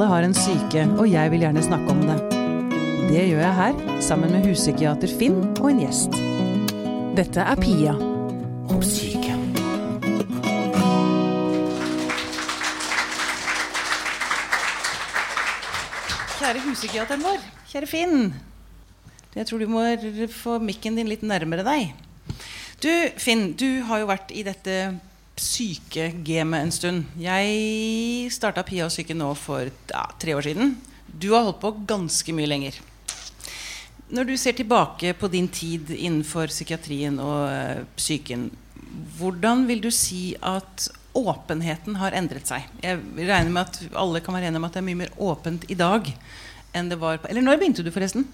Alle har en syke, og jeg vil gjerne snakke om det. Det gjør jeg her, sammen med huspsykiater Finn og en gjest. Dette er Pia om syke. Kjære huspsykiateren vår, kjære Finn. Jeg tror du må få mikken din litt nærmere deg. Du, Finn, du har jo vært i dette sykegamet en stund. Jeg starta Pia og syke nå for ja, tre år siden. Du har holdt på ganske mye lenger. Når du ser tilbake på din tid innenfor psykiatrien og uh, psyken, hvordan vil du si at åpenheten har endret seg? Jeg regner med at alle kan være enige om at det er mye mer åpent i dag enn det var på Eller når begynte du, forresten?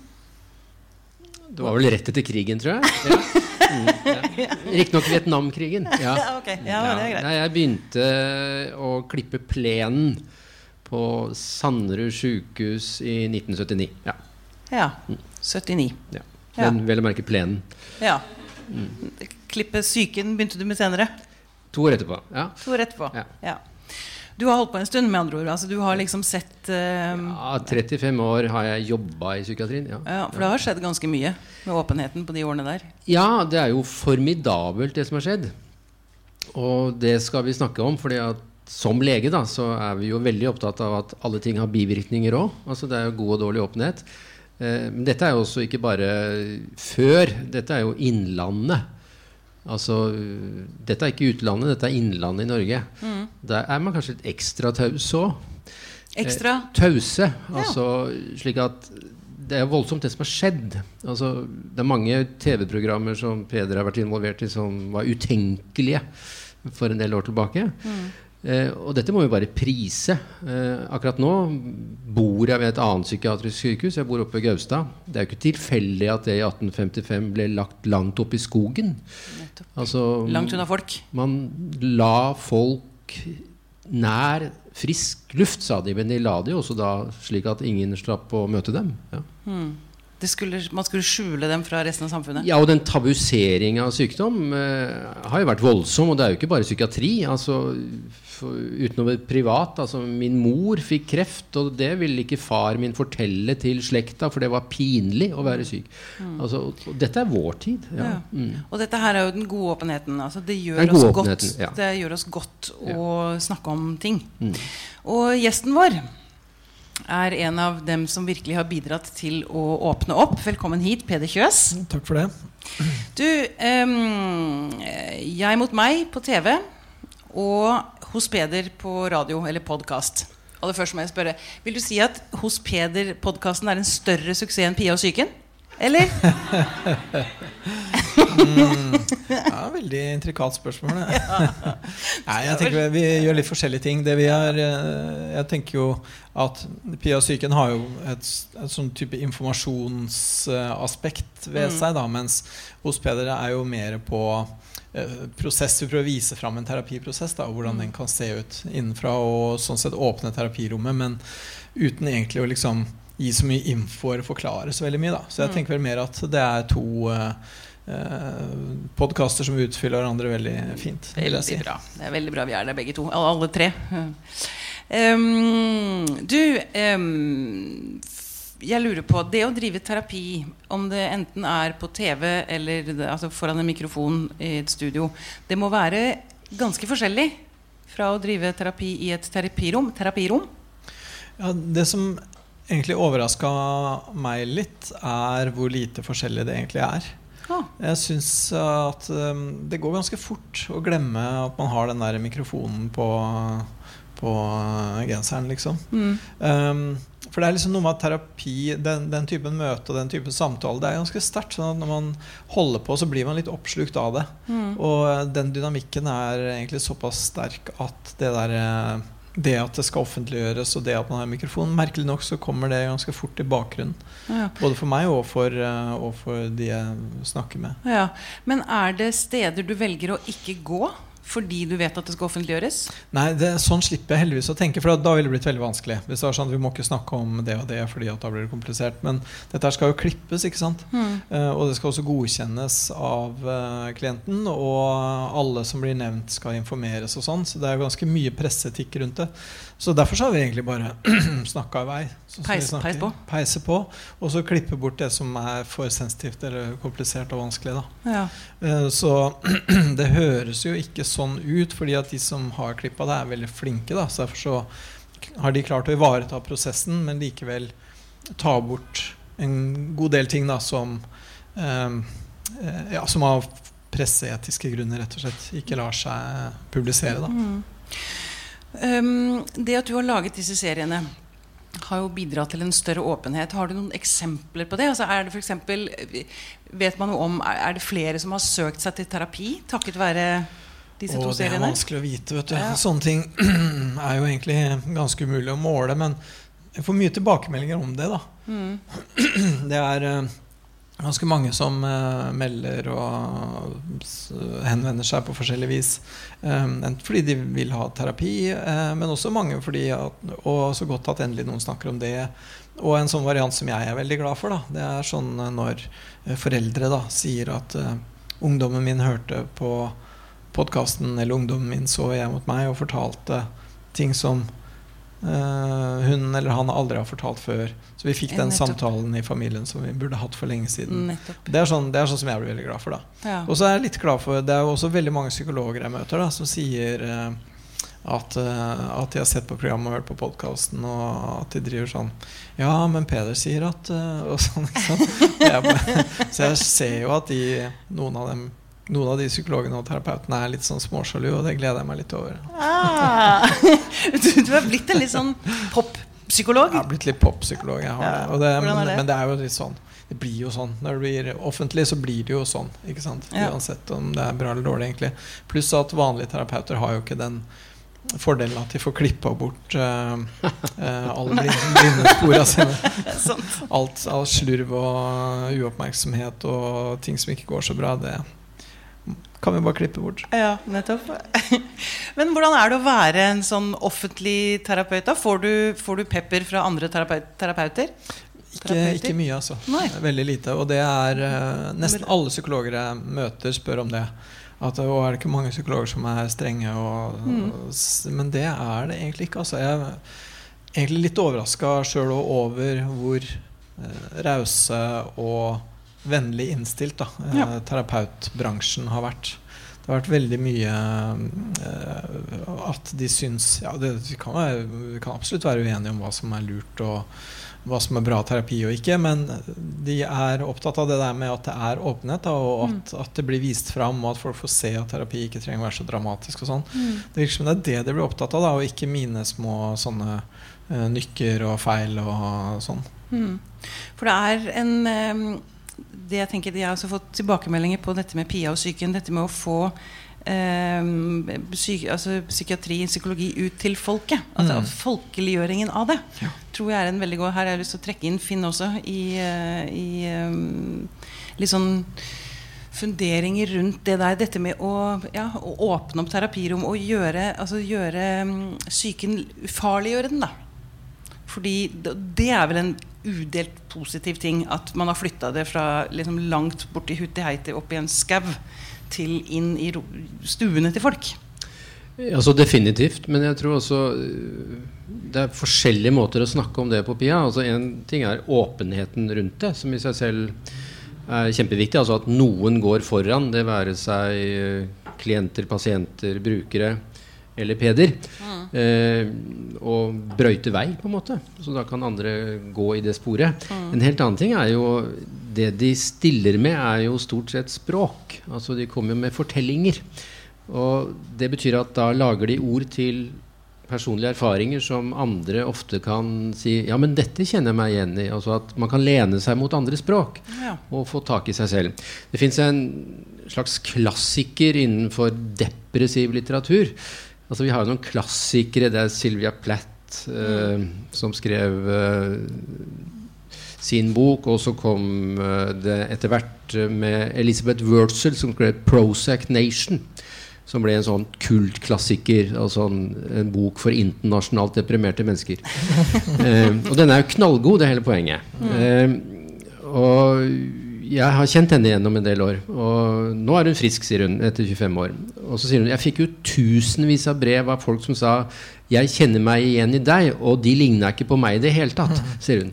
Det var vel rett etter krigen, tror jeg. Ja. Mm, ja. Riktignok Vietnamkrigen. Ja. Ja, okay. ja, det er greit. Nei, jeg begynte å klippe plenen på Sanderud sjukehus i 1979. Ja. ja. 79. ja. Men vel å merke plenen. Ja. Klippe psyken begynte du med senere? To år etterpå. Ja. To år etterpå. Ja. Du har holdt på en stund, med andre ord. Altså, du har liksom sett uh, ja 35 år har jeg jobba i psykiatrien. Ja. ja, For det har skjedd ganske mye med åpenheten på de årene der? ja, det er jo formidabelt, det som har skjedd. Og det skal vi snakke om. fordi at som lege da, så er vi jo veldig opptatt av at alle ting har bivirkninger òg. Altså, det er jo god og dårlig åpenhet. Eh, men dette er jo også ikke bare før. Dette er jo innlandet. Altså, dette er ikke utlandet, dette er innlandet i Norge. Mm. Der er man kanskje litt ekstra taus òg. Ekstra? Tause. Altså, slik at det er voldsomt, det som har skjedd. Altså, det er mange TV-programmer som Peder har vært involvert i, som var utenkelige for en del år tilbake. Eh, og dette må vi bare prise. Eh, akkurat nå bor jeg ved et annet psykiatrisk sykehus. Jeg bor oppe ved Gaustad. Det er jo ikke tilfeldig at det i 1855 ble lagt langt oppe i skogen. Altså, Langt unna folk? man la folk nær frisk luft, sa de. Men de la det jo også da slik at ingen slapp å møte dem. Ja, Det skulle, man skulle skjule dem fra resten av samfunnet? ja og den tabuseringa av sykdom eh, har jo vært voldsom. Og det er jo ikke bare psykiatri. altså for, utenover privat. altså Min mor fikk kreft, og det ville ikke far min fortelle til slekta, for det var pinlig å være syk. Altså, og, dette er vår tid. Ja. Ja. Og dette her er jo den gode åpenheten. Altså, det, gjør gode godt, ja. det gjør oss godt å snakke om ting. Og gjesten vår er en av dem som virkelig har bidratt til å åpne opp. Velkommen hit, Peder Kjøs. Takk for det. Du, ehm, jeg mot meg på TV og Hos Peder på radio eller podkast. Aller først må jeg spørre Vil du si at Hos Peder-podkasten er en større suksess enn Pia og psyken? Eller? Ja, veldig intrikat spørsmål. Nei, jeg tenker vi, gjør litt forskjellige ting. Det vi er, eh, jeg tenker jo at Pia psyken har jo et, et sånn type informasjonsaspekt ved seg, da, mens hos Peder er jo mer på eh, prosess. Vi prøver å vise fram en terapiprosess da, og hvordan den kan se ut innenfra, og sånn sett åpne terapirommet, men uten egentlig å liksom gi så mye info eller forklare så veldig mye. Da. Så jeg tenker vel mer at det er to uh, podkaster som utfyller hverandre veldig fint. Veldig si. bra. Det er veldig bra vi er der begge to. Alle, alle tre. Um, du, um, jeg lurer på Det å drive terapi, om det enten er på TV eller altså foran en mikrofon i et studio, det må være ganske forskjellig fra å drive terapi i et terapirom. terapirom. Ja, det som egentlig overraska meg litt, er hvor lite forskjellig det egentlig er. Ah, Jeg syns at um, det går ganske fort å glemme at man har den der mikrofonen på, på genseren, liksom. mm, Um, for det er liksom noe med at terapi, den, den typen møte og den typen samtale, det er ganske sterkt. Sånn at når man holder på, så blir man litt oppslukt av det. mm. Og den dynamikken er egentlig såpass sterk at det der eh, det at det skal offentliggjøres, og det at man har mikrofon Merkelig nok så kommer det ganske fort i bakgrunnen. Ja. Både for meg og for, eh, og for de jeg snakker med. Ja, Men er det steder du velger å ikke gå fordi du vet at det skal offentliggjøres? Nei, det, sånn slipper jeg heldigvis å tenke, for da ville det blitt veldig vanskelig. Hvis det var sånn, Vi må ikke snakke om det og det, fordi da blir det komplisert. Men dette skal jo klippes, ikke sant? Mm. Uh, og det skal også godkjennes av uh, klienten. Og alle som blir nevnt, skal informeres og sånn. Så det er ganske mye presseetikk rundt det. Så derfor så har vi egentlig bare snakka i vei. Peis, peis, på. Peise på. Og så klippe bort det som er for sensitivt eller komplisert og vanskelig. Ja. Uh, så det høres jo ikke sånn ut, fordi at de som har klippa det, er veldig flinke. Da. Så derfor så har de klart å ivareta prosessen, men likevel ta bort en god del ting da, som, um, ja, som av presseetiske grunner rett og slett ikke lar seg publisere. Da. Mm. Um, det at du har laget disse seriene har jo bidratt til en større åpenhet. Har du noen eksempler på det? Altså er det for eksempel, vet man om, Er det flere som har søkt seg til terapi takket være disse to seriene? Det er vanskelig å vite. vet du. Ja. Sånne ting er jo egentlig ganske umulig å måle. Men jeg får mye tilbakemeldinger om det. da. Mm. Det er eh, ganske mange som uh, melder og henvender seg på forskjellig vis. Um, enten fordi de vil ha terapi, uh, men også mange fordi at, Og så godt at endelig noen snakker om det. Og en sånn variant som jeg er veldig glad for, da, det er sånn når foreldre da sier at uh, ungdommen min hørte på podkasten, eller ungdommen min så jeg mot meg og fortalte ting som hun eller han aldri har fortalt før. Så vi fikk den Nettopp. samtalen i familien som vi burde hatt for lenge siden. Det er, sånn, det er, sånn, som jeg blir veldig glad for. da ja. Og så er jeg litt glad for Det er jo også veldig mange psykologer jeg møter, da som sier uh, at, at, de har sett på programmet og hørt på podkasten, og at de driver sånn Ja, men Peder sier at Og sånn, ikke sant. Så jeg ser jo at de, noen av dem noen av de psykologene og terapeutene er litt sånn småsjalu, og det gleder jeg meg litt over. Ah, du, du er blitt en litt sånn pop-psykolog? Jeg har blitt litt poppsykolog. Ja, det, men, men, det er jo litt sånn Det blir jo sånn. Når det blir offentlig, så blir det jo sånn. Ja. Uansett om det er bra eller dårlig, egentlig. Pluss at vanlige terapeuter har jo ikke den fordelen at de får klippa bort uh, uh, alle blinde spora sine. Alt, av slurv og uoppmerksomhet og ting som ikke går så bra, det kan vi bare klippe bort. Ja, nettopp. Men hvordan er det å være en sånn offentlig terapeut? da? Får du, får du pepper fra andre terapeut, terapeuter? Ikke, ikke, mye, altså. Nei. Veldig lite. Og det er uh, nesten alle psykologer jeg møter, spør om det. At, og er det ikke mange psykologer som er strenge? Og, mm. og, men det er det egentlig ikke. Altså. Jeg er egentlig litt overraska sjøl over hvor uh, rause og vennlig innstilt da, ja. Eh, terapeutbransjen har vært. Det har vært veldig mye uh, at de syns ja, det, vi, kan være, vi, kan absolutt være uenige om hva som er lurt og hva som er bra terapi og ikke, men de er opptatt av det der med at det er åpenhet, da, og at, mm. at, det blir vist fram, og at folk får se at terapi ikke trenger å være så dramatisk. og sånn. Mm. Det virker som det er det de blir opptatt av, da, og ikke mine små sånne uh, nykker og feil og sånn. Mm. For det er en um det jeg tenker jeg har også fått tilbakemeldinger på dette med Pia og psyken. Dette med å få eh, psyk, altså psykiatri, psykologi ut til folket. Altså mm. Folkeliggjøringen av det ja. tror jeg er en veldig god Her har jeg lyst til å trekke inn Finn også i, eh, i um, litt sånn funderinger rundt det der. Dette med å, ja, å åpne opp terapirom og gjøre, altså gjøre um, psyken Ufarliggjøre den. da fordi det er vel en udelt positiv ting at man har flytta det fra liksom langt borti Hutiheiti opp i en skau til inn i stuene til folk. Altså Definitivt. Men jeg tror også øh, det er forskjellige måter å snakke om det på, Pia. Altså En ting er åpenheten rundt det, som i seg selv er kjempeviktig. Altså at noen går foran, det være seg øh, klienter, pasienter, brukere eller Peder. Mm. Eh, og brøyte vei, på en måte. Så da kan andre gå i det sporet. Mm. En helt annen ting er jo Det de stiller med, er jo stort sett språk. Altså De kommer jo med fortellinger. Og det betyr at da lager de ord til personlige erfaringer som andre ofte kan si Ja, men dette kjenner jeg meg igjen i. Altså at man kan lene seg mot andre språk ja. og få tak i seg selv. Det fins en slags klassiker innenfor depressiv litteratur Altså, vi har jo noen klassikere. Det er Sylvia Platt eh, som skrev eh, sin bok. Og så kom eh, det etter hvert med Elizabeth Wurzel som skrev 'Prozac Nation'. som ble en sånn kultklassiker. Altså en, en bok for internasjonalt deprimerte mennesker. eh, og den er jo knallgod, det er hele poenget. Eh, og jeg har kjent henne gjennom en del år. Og nå er hun frisk, sier hun, etter 25 år. Og så sier hun jeg fikk jo tusenvis av brev av folk som sa jeg kjenner meg igjen i deg, og de ligna ikke på meg i det hele tatt, sier hun.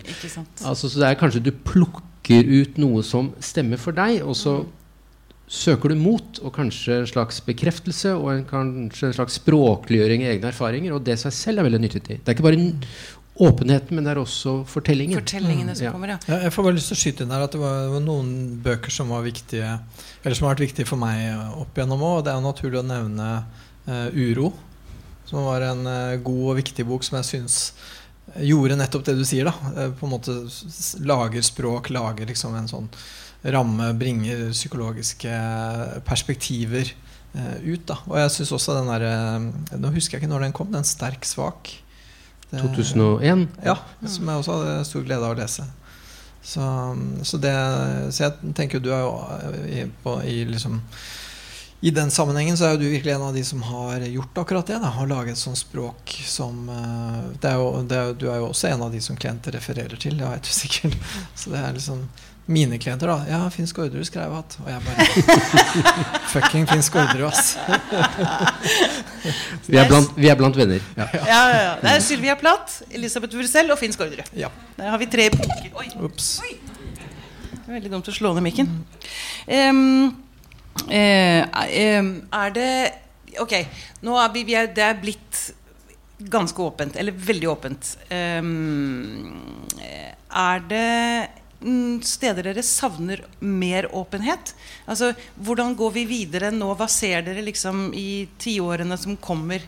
Altså, så det er kanskje du plukker ut noe som stemmer for deg, og så søker du mot, og kanskje en slags bekreftelse og en, kanskje en slags språkliggjøring i egne erfaringer. Og det seg selv er veldig nyttig. Det er ikke bare åpenheten, men det er også fortellingen. Fortellingene som Ja. kommer, ja. Ja, Jeg får bare lyst til å skyte inn her at det var, noen bøker som var viktige Eller som har vært viktige for meg opp igjennom òg. Det er jo naturlig å nevne uh, 'Uro', som var en uh, god og viktig bok som jeg syns gjorde nettopp det du sier. da Eh, På en måte Lager språk, lager liksom en sånn ramme, bringer psykologiske perspektiver ut. da Og jeg syns også den derre Nå husker jeg ikke når den kom, den 'Sterk svak'. Det- 2001. ja, som jeg også hadde stor glede av å lese. Så, så, det, så jeg tenker jo du er jo i, på, i liksom i den sammenhengen så er jo du virkelig en av de som har gjort akkurat det. Da, har laget et sånt språk som eh, det er jo, det er, jo- Du er jo også en av de som klienter refererer til, det vet du sikkert. Så det er liksom mine klienter, da. Ja, Finn Skårderud skrev at Og jeg bare Fucking Finn Skårderud, ass. Vi er blant, vi er blant venner. Ja. Ja, ja, ja. Det er Sylvia Plath, Elisabeth Wurzel og Finn Skårderud. Ja. Der har vi tre bunker. Oi, oi. Det er veldig dumt å slå ned mikken. Um, uh, em, er det Ok, nå er vi, vi er, det er blitt ganske åpent. Eller veldig åpent. Um, er det steder dere savner mer åpenhet? Altså, Hvordan går vi videre nå? Hva ser dere liksom i tiårene som kommer?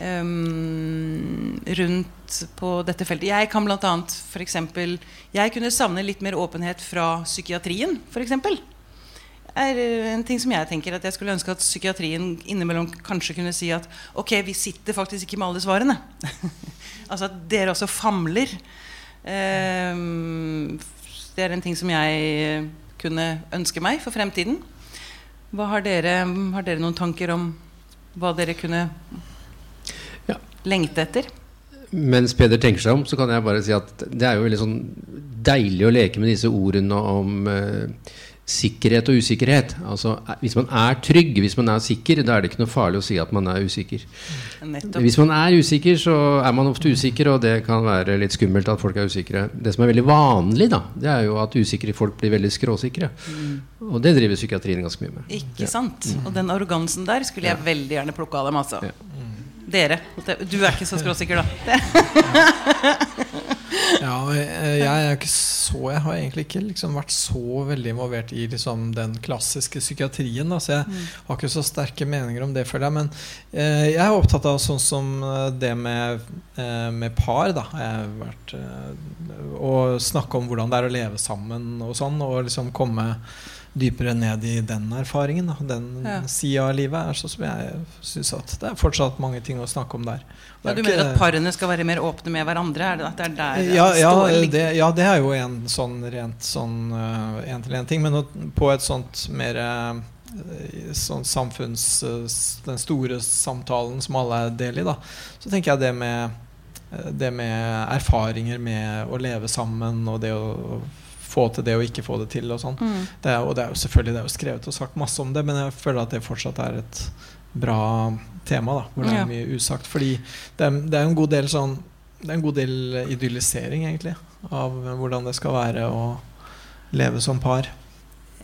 um, rundt på dette feltet. Jeg kan blant annet for eksempel, Jeg kunne savne litt mer åpenhet fra psykiatrien, f.eks. er eh, en ting som jeg tenker at jeg skulle ønske at psykiatrien innimellom kanskje kunne si at ok, vi sitter faktisk ikke med alle svarene. altså at dere også famler. Em, det er en ting som jeg eh, kunne ønske meg for fremtiden. Har dere, har dere noen tanker om hva dere kunne Ja. lengte etter? Mens Peder tenker seg om, så kan jeg bare si at det er jo veldig sånn deilig å leke med disse ordene om eh, sikkerhet og usikkerhet. Altså, hvis man er trygg, hvis man er sikker, da er det ikke noe farlig å si at man er usikker. Nettopp. Hvis man er usikker, så er man ofte usikker, og det kan være litt skummelt at folk er usikre. Det som er veldig vanlig, da, det er jo at usikre folk blir veldig skråsikre. Og det driver psykiatrien ganske mye med. Ikke sant? Og den arrogansen der skulle jeg veldig gjerne plukke av dem. altså Ja. Dere. Du er ikke så skråsikker, da. Ja, jeg, jeg er ikke så Jeg har egentlig ikke liksom vært så veldig involvert i liksom den klassiske psykiatrien. Da, så jeg har ikke så sterke meninger om det, føler jeg. Men eh, jeg er opptatt av sånn som eh, det med, eh, med par. Da. Jeg har vært eh, Å snakke om hvordan det er å leve sammen og sånn. Og liksom komme dypere ned i den erfaringen. Den Ja. sida av livet er sånn som jeg syns at det er fortsatt mange ting å snakke om der. Ja, du mener at parene skal være mer åpne med hverandre? Er det at det er der det ja, ja, står det, ja, det er jo en sånn rent sånn én-til-én-ting. Men på et sånt mer eh, sånn samfunns... eh, Den store samtalen som alle er del i, da. Så tenker jeg det med eh, det med erfaringer med å leve sammen og det å få til det og ikke få det til og sånn. Mm. Det er, og det er jo selvfølgelig det er jo skrevet og sagt masse om det, men jeg føler at det fortsatt er et bra tema. da Hvor det er mye usagt. Fordi det er, det er en god del sånn Det er en god del idyllisering, egentlig, av hvordan det skal være å leve som par.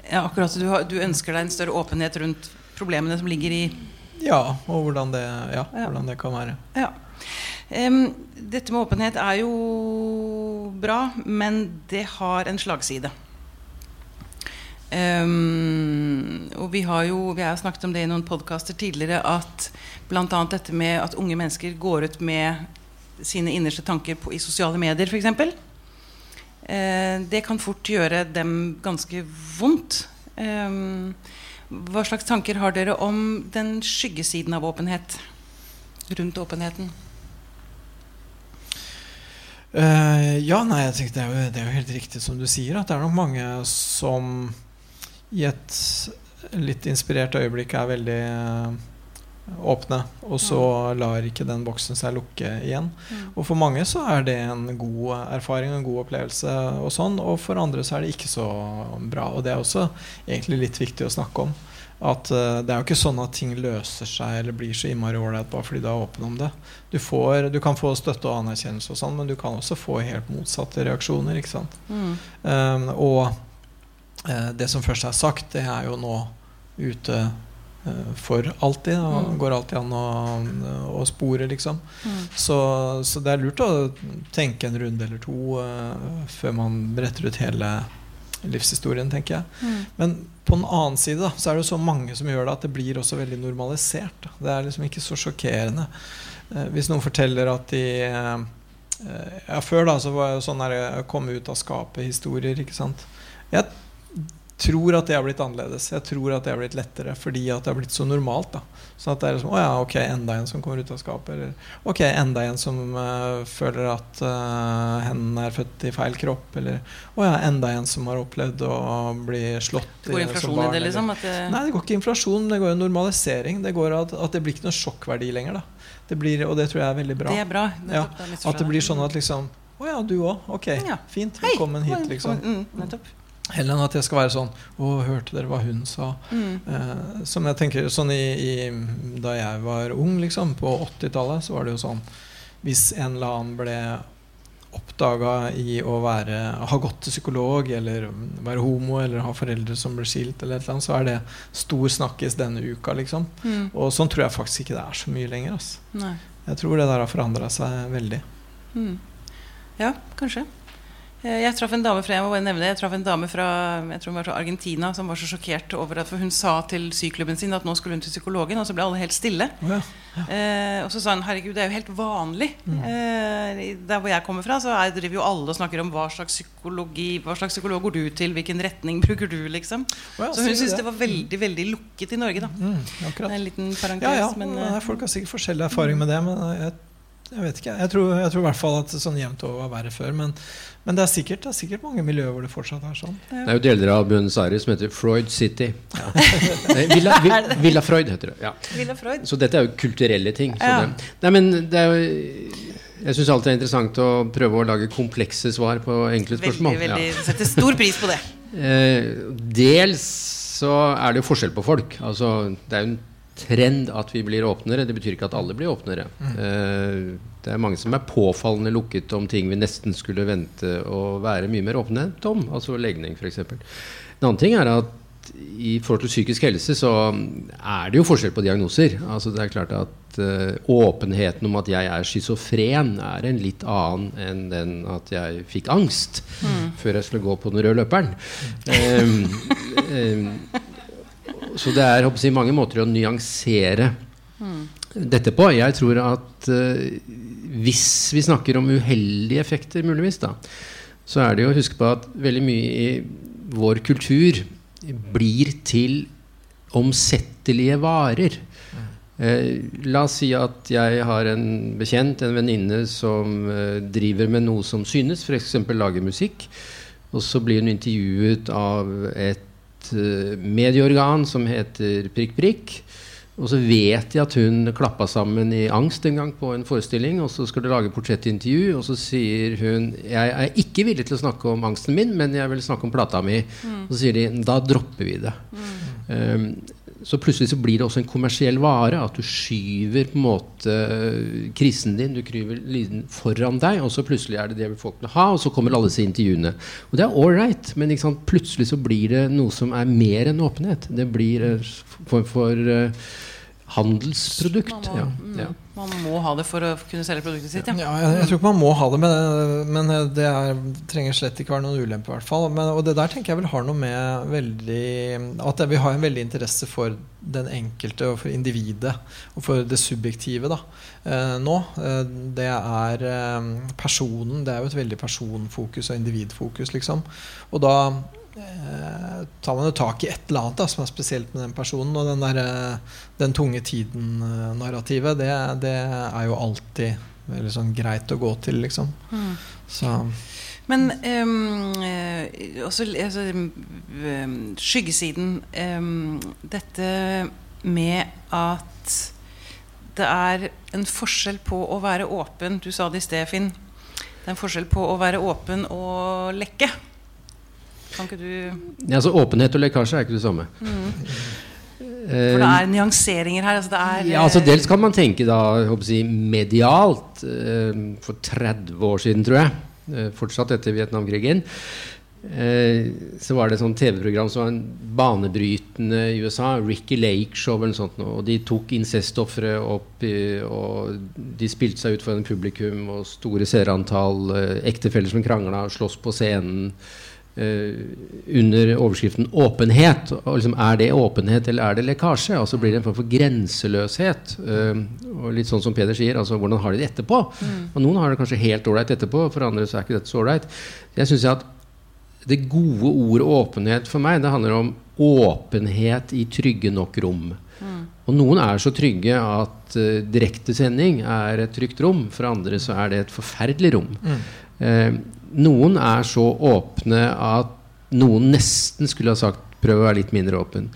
Ja, akkurat. Du, har, du ønsker deg en større åpenhet rundt problemene som ligger i Ja, og hvordan det, ja, Ja. hvordan det kan være. Ja. Dette med åpenhet er jo bra, men det har en slagside. Um, og vi har jo vi har snakket om det i noen podkaster tidligere at bl.a. dette med at unge mennesker går ut med sine innerste tanker på, i sosiale medier, f.eks. Uh, det kan fort gjøre dem ganske vondt. Um, hva slags tanker har dere om den skyggesiden av åpenhet? Rundt åpenheten? Eh, ja, nei, jeg tenkte det er, jo, det er jo helt riktig som du sier, at det er nok mange som i et litt inspirert øyeblikk er veldig uh, åpne, og så lar ikke den boksen seg lukke igjen. Mm. Og for mange så er det en god erfaring, en god opplevelse, og sånn, og for andre så er det ikke så bra. Og det er også egentlig litt viktig å snakke om. At uh, Det er jo ikke sånn at ting løser seg eller blir så innmari ålreit bare fordi du er åpen om det. Du, får, du, kan få støtte og anerkjennelse, og sånn, men du kan også få helt motsatte reaksjoner. ikke sant? Mm. Um, og uh, det som først er sagt, det er jo nå ute uh, for alltid. Og Mm. går alltid an å, å spore, liksom. Mm. Så, så det er lurt å tenke en runde eller to før man bretter ut hele livshistorien, tenker jeg. Mm. Men på den annen side da, så er det så mange som gjør det at det blir også veldig normalisert. Det er liksom ikke så sjokkerende. Eh, hvis noen forteller at de eh, Ja, før da så var det sånn der eh, komme ut av skapet-historier, ikke sant. Jeg tror at det har blitt annerledes. Jeg tror at det har blitt lettere fordi at det har blitt så normalt. da Sånn at det er liksom Å ja, ok, enda en som kommer ut av skapet. Eller ok, enda en som uh, føler at uh, hendene er født i feil kropp. Eller å ja, enda en som har opplevd å bli slått Går inflasjon i det, liksom? Det, Nei, det går ikke inflasjon, det går jo normalisering. Det går at, at det blir ikke noe sjokkverdi lenger. da det blir, Og det tror jeg er veldig bra. det er bra. Det er ja, At det blir sånn at liksom Å ja, du òg? Ok, Ja. fint. Hei, Velkommen hit, liksom. Mm, nettopp. Heller enn at jeg skal være sånn Å, hørte dere hva hun sa? Mm. Eh, som jeg tenker sånn i, i, Da jeg var ung, liksom, på 80-tallet, så var det jo sånn Hvis en eller annen ble oppdaga i å være, ha gått til psykolog, eller være homo, eller ha foreldre som ble skilt, eller et eller annet, så er det stor snakkis denne uka, liksom. Mm. Og sånn tror jeg faktisk ikke det er så mye lenger. Altså. Jeg tror det der har forandra seg veldig. Mm. Ja, kanskje. Eh, Jeg traff en dame fra, jeg må bare nevne det, jeg traff en dame fra, jeg tror hun var fra Argentina som var så sjokkert over at for hun sa til syklubben sin at nå skulle hun til psykologen, og så ble alle helt stille. Å ja. Eh, og så sa hun herregud, det er jo helt vanlig. Mm. Eh, der hvor jeg kommer fra, så er, driver jo alle og snakker om hva slags psykologi Hva slags psykolog går du til, hvilken retning bruker du, liksom. Ja, Så hun syntes det var veldig veldig lukket i Norge, da. Mm, Det en liten parentes, Ja, ja. men eh, folk har sikkert forskjellig erfaring med det, men jeg, jeg vet ikke. Jeg tror, jeg tror i hvert fall at sånn jevnt over var verre før. Men, men det, er sikkert, det er sikkert mange miljøer hvor det fortsatt er sånn. Det er jo deler av Buenos Aires som heter Freud City. Nei, Villa, Villa, Villa Freud heter det. Ja. Villa Freud. Så dette er jo kulturelle ting. Så Ja. det, nei, men det er jo Jeg syns alltid det er interessant å prøve å lage komplekse svar på enkle spørsmål. Veldig, veldig, Ja. Setter stor pris på det. Eh, dels så er det jo forskjell på folk. Altså, det er jo en trend at vi blir åpnere. Det betyr ikke at alle blir åpnere. Eh, det er mange som er påfallende lukket om ting vi nesten skulle vente å være mye mer åpne om. Altså legning, f.eks. En annen ting er at i forhold til psykisk helse så er det jo forskjell på diagnoser. Altså det er klart at eh, Åpenheten om at jeg er schizofren, er en litt annen enn den at jeg fikk angst før jeg skulle gå på den røde løperen. Um, em, så det er håper jeg, mange måter å nyansere dette på. Jeg tror at uh, hvis vi snakker om uheldige effekter, muligvis, da, så er det jo å huske på at veldig mye i vår kultur blir til omsettelige varer. Eh, la oss si at jeg har en bekjent, en venninne, som eh, driver med noe som synes, f.eks. lager musikk. Og så blir hun intervjuet av et eh, medieorgan som heter Prikk Prikk. Og så vet de at hun klappa sammen i angst en gang på en forestilling. Og så skal de lage portrettintervju, og så sier hun Jeg er ikke villig til å snakke om angsten min, men jeg vil snakke om plata mi. Og så sier de da dropper vi det. Um, så plutselig så blir det også en kommersiell vare. At du skyver på en måte eh, krisen din, du kryver liden foran deg, og så plutselig er det det folk vil ha, og så kommer alle disse intervjuene. Og det er right, men plutselig så blir det noe som er mer enn åpenhet. Det blir en form for eh, handelsprodukt. Man må, Ja, mm, ja. man må ha det for å kunne selge produktet sitt. Ja. Ja, jeg, jeg tror ikke man må ha det, men, men det er, trenger slett ikke være noen ulempe. i hvert fall. Men, og det der tenker jeg vel har noe med veldig At vi har en veldig interesse for den enkelte og for individet og for det subjektive da, eh, nå. Eh, det er eh, personen. Det er jo et veldig personfokus og individfokus, liksom. Og da tar man jo tak i et eller annet da, som er spesielt med den personen. Og den, der, eh, den tunge tiden-narrativet, det, det er jo alltid veldig sånn greit å gå til, liksom. Mm. Så Men eh, også altså, ehm, skyggesiden um, Dette med at det er en forskjell på å være åpen Du sa det i sted, Finn. Det er en forskjell på å være åpen og lekke. Kan ikke du Ja, altså Åpenhet og lekkasje er ikke det samme. For det er nyanseringer her. Altså det er, Ja, altså Dels kan man tenke da, si, medialt. eh, For 30 år siden, tror jeg, eh, fortsatt etter Vietnamkrigen, eh, så var det et sånt TV-program som var en banebrytende i USA. Ricky Lake Show eller noe sånt. Og de tok incestofre opp, og de spilte seg ut foran publikum, og store seerantall, eh, ektefeller som krangla, sloss på scenen. Eh, under overskriften 'åpenhet'. Og liksom, er det åpenhet, eller er det lekkasje? Altså blir det en form for grenseløshet. eh, og litt sånn som Peder sier, altså hvordan har de det etterpå? Og noen har det kanskje helt ålreit etterpå, for andre så er ikke dette så ålreit. Jeg synes at det gode ordet åpenhet for meg, det handler om åpenhet i trygge nok rom. Og noen er så trygge at uh, direktesending er et trygt rom. For andre så er det et forferdelig rom. Eh, noen er så åpne at noen nesten skulle ha sagt prøv å være litt mindre åpen.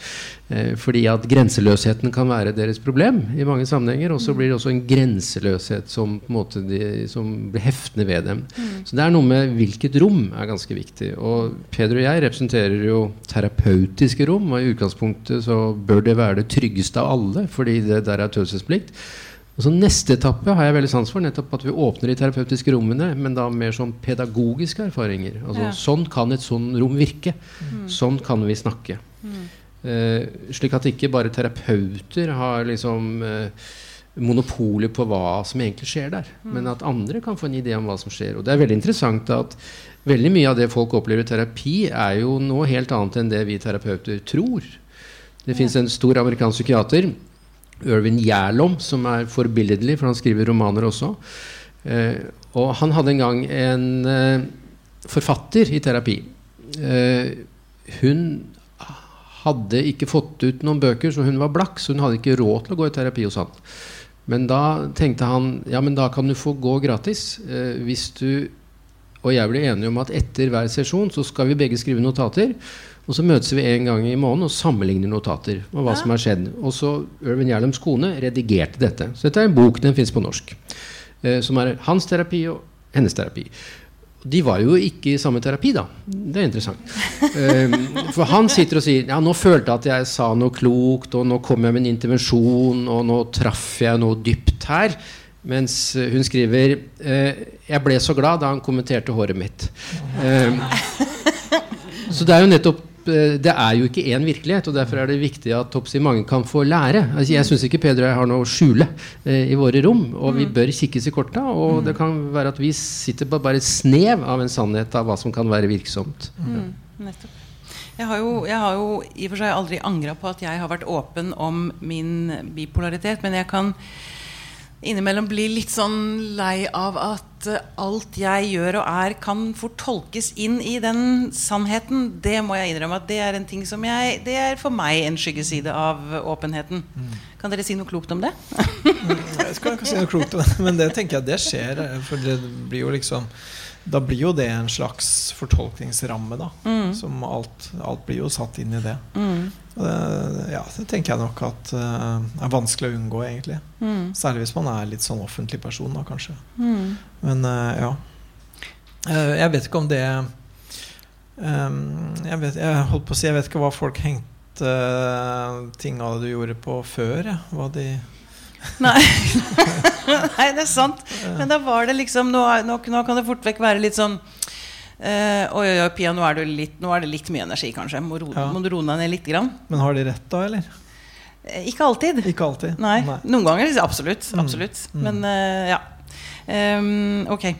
Eh, fordi at grenseløsheten kan være deres problem i mange sammenhenger. Og så blir det også en grenseløshet som, på en de, som blir heftende ved dem. Så det er noe med hvilket rom er ganske viktig. Og Peder og jeg representerer jo terapeutiske rom, og i utgangspunktet så bør det være det tryggeste av alle, fordi det der er taushetsplikt. Og så Neste etappe har jeg veldig sans for, nettopp at vi åpner de terapeutiske rommene, men da mer som pedagogiske erfaringer. Altså, Ja. Sånn kan et sånn rom virke. Sånn kan vi snakke. Eh, slik at ikke bare terapeuter har liksom eh, monopolet på hva som egentlig skjer der, men at andre kan få en idé om hva som skjer. Og det er veldig interessant at veldig mye av det folk opplever i terapi, er jo noe helt annet enn det vi terapeuter tror. Det fins en stor amerikansk psykiater, Irvin Gjærlom, som er forbilledlig, for han skriver romaner også. Eh, og han hadde en gang en eh, forfatter i terapi. Eh, hun hadde ikke fått ut noen bøker, så hun var blakk, så hun hadde ikke råd til å gå i terapi hos han. Men da tenkte han ja, men da kan du få gå gratis eh, hvis du og jeg blir enige om at etter hver sesjon så skal vi begge skrive notater. Og så møtes vi en gang i måneden og sammenligner notater. Og hva som har skjedd. Og så Irvin Gjerlems kone redigerte dette. Så dette er en bok, den fins på norsk. Eh, som er hans terapi og hennes terapi. De var jo ikke i samme terapi, da. Det er interessant. Eh, for han sitter og sier ja, nå følte jeg at jeg sa noe klokt, og nå kom jeg med en intervensjon, og nå traff jeg noe dypt her. Mens eh, hun skriver eh, Jeg ble så glad da han kommenterte håret mitt. Eh, så det er jo nettopp det er jo ikke én virkelighet, og derfor er det viktig at toppsi, mange kan få lære. Altså, jeg syns ikke Peder og jeg har noe å skjule eh, i våre rom, og vi bør kikkes i korta. Og det kan være at vi sitter på bare et snev av en sannhet av hva som kan være virksomt. Mm. Jeg har, jo, jeg har jo i og for seg aldri angra på at jeg har vært åpen om min bipolaritet, men jeg kan innimellom bli litt sånn lei av at eh, alt jeg gjør og er, kan fort tolkes inn i den sannheten. Det må jeg innrømme at det er en ting som jeg Det er for meg en skyggeside av åpenheten. Kan dere si noe klokt om det? Jeg skal ikke si noe klokt om det, men det tenker jeg det skjer. eh, For det blir jo liksom Da blir jo det en slags fortolkningsramme, da. Som alt, alt blir jo satt inn i det. Og det, ja, det tenker jeg nok at uh, er vanskelig å unngå, egentlig. Særlig hvis man er litt sånn offentlig person, da, kanskje. Men uh, ja. Uh, jeg vet ikke om det um, jeg, vet, jeg holdt på å si Jeg vet ikke hva folk hengte ting av det du gjorde på før. Ja. Hva de Nei. Nei, det er sant. Men da var det liksom Nå, nå, nå kan det fort vekk være litt sånn eh, Oi, oi, oi, Pia, nå er, du litt, nå er det litt mye energi, kanskje. Må, ro, Ja. må du roe deg ned litt? Grann? Men har de rett, da, eller? Eh, Ikke alltid. Ikke alltid. Nei. Noen ganger absolutt. absolutt. Mm. Men uh, ja. Um, ok.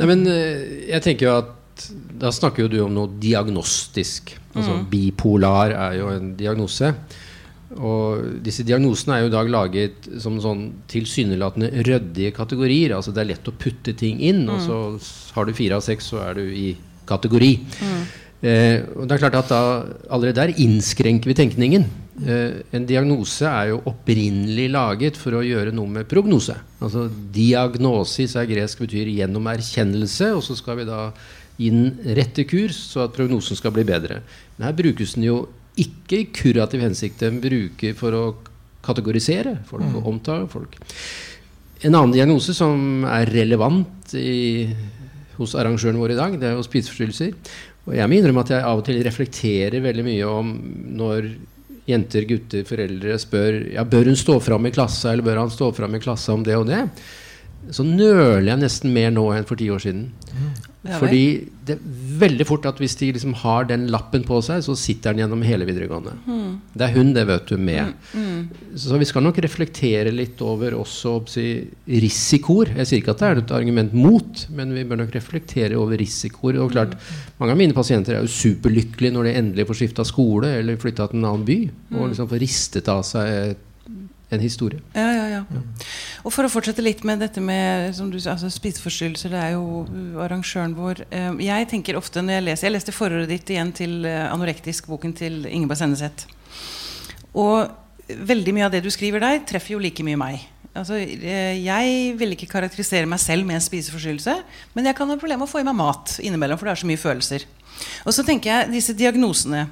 Nei, men jeg tenker jo at da snakker jo du om noe diagnostisk. Altså Bipolar er jo en diagnose. Og disse diagnosene er jo i dag laget som sånn tilsynelatende ryddige kategorier. Altså det er lett å putte ting inn, og så har du fire av seks, så er du i kategori. Eh, og det er klart at da Allerede der innskrenker vi tenkningen. Eh, en diagnose er jo opprinnelig laget for å gjøre noe med prognose. Altså Diagnosis er gresk, betyr gjennom erkjennelse, og så skal vi da gi den rette kurs, så at prognosen skal bli bedre. Men her brukes den jo ikke i kurativ hensikt. de bruker for å kategorisere folk og omtale folk. En annen diagnose som er relevant i, hos arrangøren vår i dag, det er jo spiseforstyrrelser. Og jeg må innrømme at jeg av og til reflekterer veldig mye om når jenter, gutter, foreldre spør ja, bør hun stå fram i klassa eller bør han stå fram i klassa om det og det. Så nøler jeg nesten mer nå enn for ti år siden. Ja, Fordi det er veldig fort at hvis de liksom har den lappen på seg, så sitter den gjennom hele videregående. Det er hun, det vet du, med. Så vi skal nok reflektere litt over også si, risikoer. Jeg sier ikke at det er et argument mot, men vi bør nok reflektere over risikoer. Og klart, Mange av mine pasienter er jo superlykkelige når de endelig får skifta skole eller flytta til en annen by. Og liksom får ristet av seg en historie. Ja, ja, ja. Og for å fortsette litt med dette med som du, altså spiseforstyrrelser, det er jo uh, arrangøren vår eh, Jeg tenker ofte når jeg leser Jeg leste forordet ditt igjen til eh, Anorektisk, boken til Ingeborg Senneset. Og veldig mye av det du skriver der, treffer jo like mye meg. Altså, eh, jeg vil ikke karakterisere meg selv med en spiseforstyrrelse, men jeg kan ha problemer med å få i meg mat innimellom, for det er så mye følelser. Og så tenker jeg disse diagnosene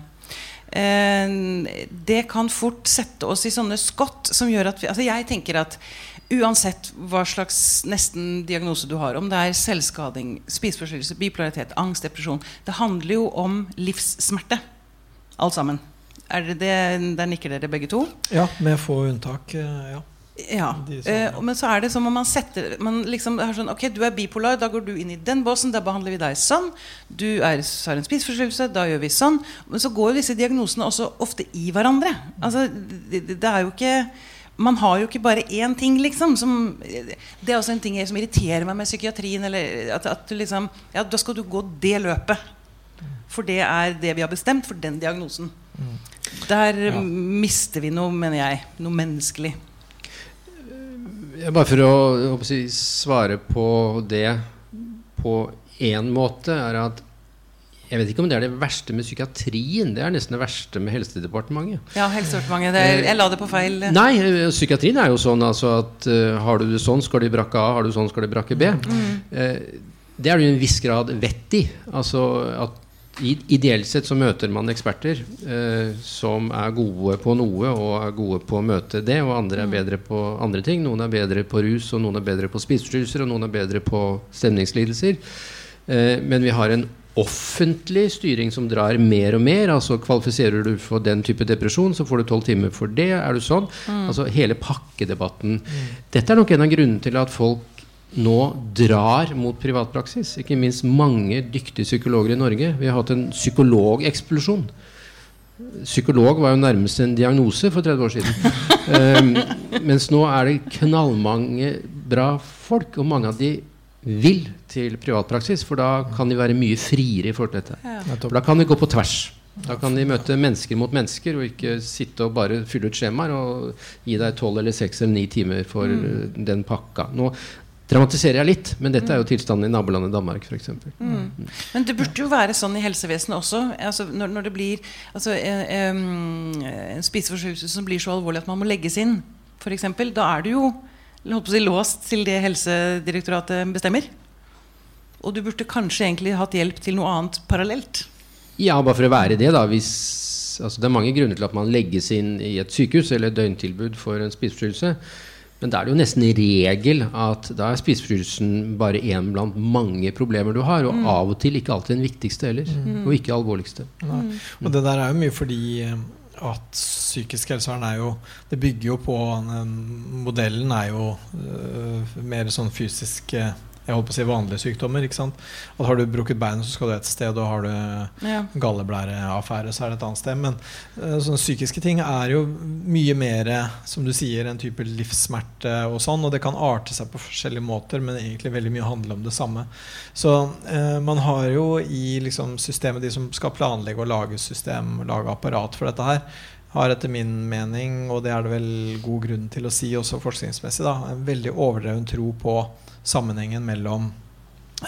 Det kan fort sette oss i sånne skott som gjør at vi, altså Jeg tenker at uansett hva slags nesten diagnose du har, om det er selvskading, spiseforstyrrelse, bipolaritet, angst, depresjon Det handler jo om livssmerte, alt sammen. Er det det, Der nikker dere begge to. Ja, med få unntak. eh, Ja. Ja. Eh, men så er det som om man setter man liksom er sånn, Ok, du er bipolar, da går du inn i den båsen. Da behandler vi deg sånn. Du er, har en spiseforstyrrelse, da gjør vi sånn. Men så går disse diagnosene også ofte i hverandre. Altså, det, det er jo ikke man har jo ikke bare én ting, liksom. Som, det er også en ting som irriterer meg med psykiatrien. Eller at, at du liksom, ja, da skal du gå det løpet. For det er det vi har bestemt for den diagnosen. Der Ja. mister vi noe, mener jeg. Noe menneskelig. Bare for å, å si, svare på det på én måte, er at jeg vet ikke om det er det verste med psykiatrien. Det er nesten det verste med Helsedepartementet. Ja, Helsedepartementet. det er- Jeg la det på feil eh, Nei, eh, psykiatrien er jo sånn altså at uh, har du det sånn, skal du i brakke A. Har du sånn, skal du i brakke B. Eh, det er det jo en viss grad vett i. Altså at i- Ideelt sett så møter man eksperter eh, som er gode på noe og er gode på å møte det, og andre er bedre på andre ting. Noen er bedre på rus, og noen er bedre på spiseforstyrrelser, og noen er bedre på stemningslidelser. Eh, men vi har en offentlig styring som drar mer og mer. altså Kvalifiserer du for den type depresjon, så får du tolv timer for det. er du sånn? Altså Hele pakkedebatten. Dette er nok en av grunnene til at folk nå drar mot privatpraksis. Ikke minst mange dyktige psykologer i Norge. Vi har hatt en psykologeksplosjon. Psykolog var jo nærmest en diagnose for 30 år siden. Um, mens nå er det knallmange bra folk, og mange av de vil til privatpraksis, for da kan de være mye friere i forhold til dette. Ja. For da kan de gå på tvers. Da kan de møte mennesker mot mennesker, og ikke sitte og bare fylle ut skjemaer og gi deg tolv eller seks eller ni timer for mm. den pakka. Nå dramatiserer jeg litt, men dette er jo tilstanden i nabolandet Danmark f.eks. Mm. Men det burde jo være sånn i helsevesenet også. Altså, når, når det blir altså, en, en spiseforstyrrelse som blir så alvorlig at man må legges inn, f.eks., da er du jo si, låst til det Helsedirektoratet bestemmer. Og du burde kanskje egentlig hatt hjelp til noe annet parallelt. Ja, bare for å være det, da. Hvis, altså, det er mange grunner til at man legges inn i et sykehus eller et døgntilbud for en spiseforstyrrelse. Men da er det jo nesten regel at da er spiseforstyrrelsen bare én blant mange problemer du har. Og av og til ikke alltid den viktigste heller. Og ikke alvorligste. Nei. Og det der er jo mye fordi eh, at psykisk helsevern er jo Det bygger jo på Modellen er jo øh, mer sånn fysisk øh, Jeg holdt på å si vanlige sykdommer. ikke sant? At Har du brukket beinet, så skal du et sted, og har du Ja. galleblæreaffære, så er det et annet sted. Men øh, sånne psykiske ting er jo mye mer, som du sier, en type livssmerte og sånn. Og det kan arte seg på forskjellige måter, men egentlig veldig mye handler om det samme. Så eh, man har jo i liksom, systemet, de som skal planlegge og lage system, lage apparat for dette her, har etter min mening, og det er det vel god grunn til å si også forskningsmessig, da, en veldig overdreven tro på sammenhengen mellom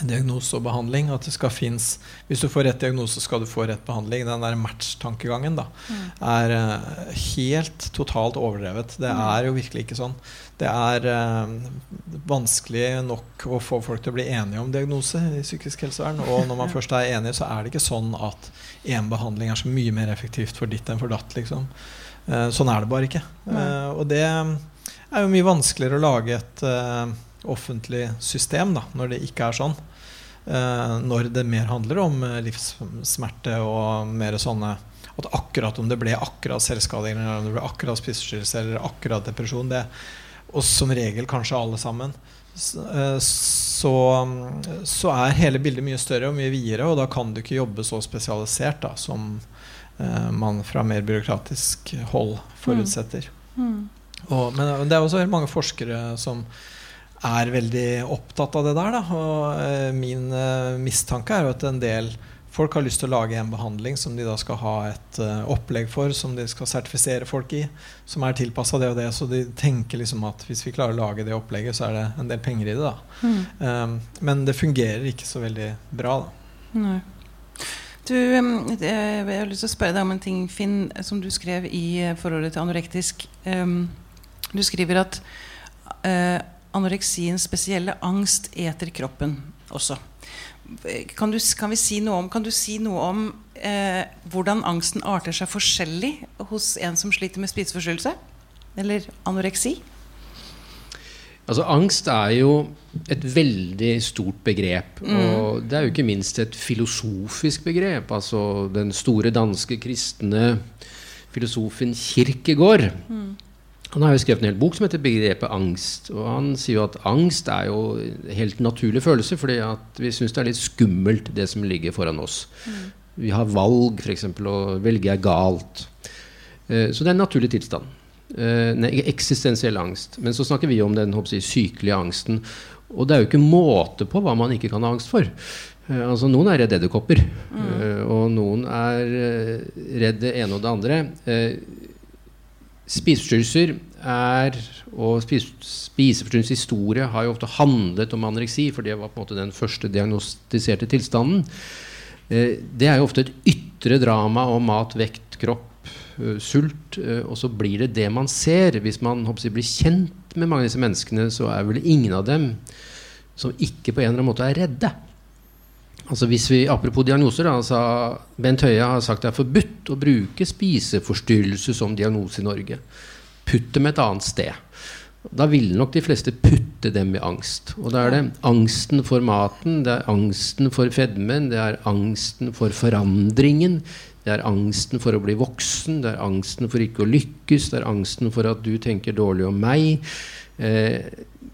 diagnose og behandling. At det skal finnes Hvis du får rett diagnose, skal du få rett behandling. Den der match-tankegangen da er eh, helt totalt overdrevet. Det er jo virkelig ikke sånn. Det er eh, vanskelig nok å få folk til å bli enige om diagnose i psykisk helsevern. Og når man først er enig, så er det ikke sånn at én behandling er så mye mer effektivt for ditt enn for datt. liksom. Uh, sånn er det bare ikke. Uh, og det er jo mye vanskeligere å lage et uh, offentlig system da, når det ikke er sånn. når det mer handler om livssmerte og mer sånne At akkurat om det ble akkurat selvskading, eller om det ble akkurat spiseforstyrrelse eller akkurat depresjon, det, og som regel kanskje alle sammen, så, så, er hele bildet mye større og mye videre, og da kan du ikke jobbe så spesialisert da, som eh, man fra mer byråkratisk hold forutsetter. Mm. Mm. Og, men det er også mange forskere som er veldig opptatt av det der. Da. Og eh, min eh, mistanke er jo at en del folk har lyst til å lage en behandling som de da skal ha et uh, opplegg for, som de skal sertifisere folk i, som er tilpassa det og det. Så de tenker liksom at hvis vi klarer å lage det opplegget, så er det en del penger i det. da. Mm. Um, men det fungerer ikke så veldig bra, da. Nei. Du, jeg har lyst til å spørre deg om en ting, Finn, som du skrev i eh, forholdet til anorektisk. Um, du skriver at anoreksiens spesielle angst eter kroppen også. Kan du, kan, si om, kan du, si noe om eh, hvordan angsten arter seg forskjellig hos en som sliter med spiseforstyrrelse? Eller anoreksi? Altså Angst er jo et veldig stort begrep. Mm. Og det er jo ikke minst et filosofisk begrep. Altså Den store danske kristne filosofen Kirkegård mm. Han har jo skrevet en hel bok som heter 'Begrepet angst'. Og han sier jo at angst er jo helt naturlig følelse, fordi at vi syns det er litt skummelt, det som ligger foran oss. Mm. Vi har valg, f.eks., og velge er galt. Eh, så det er en naturlig tilstand. Nei, eksistensiell angst. Men så snakker vi om den jeg, sykelige angsten. Og det er jo ikke måte på hva man ikke kan ha angst for. Eh, altså Noen er redd edderkopper, mm. og noen er redd det ene og det andre. Spiseforstyrrelser er og spiseforstyrrelsens historie har jo ofte handlet om anoreksi, for det var på en måte den første diagnostiserte tilstanden. Eh, det er jo ofte et ytre drama om mat, vekt, kropp, sult. Og så blir det det man ser. Hvis man håper, blir kjent med mange av disse menneskene, så er vel ingen av dem som ikke på en eller annen måte er redde. Altså hvis vi, Apropos diagnoser. Altså Bent Høie har sagt det er forbudt å bruke spiseforstyrrelse som diagnose i Norge. Putt dem et annet sted. Da ville nok de fleste putte dem i angst. Og da er det angsten for maten, det er angsten for fedmen, det er angsten for forandringen. Det er angsten for å bli voksen, det er angsten for ikke å lykkes, det er angsten for at du tenker dårlig om meg. Eh,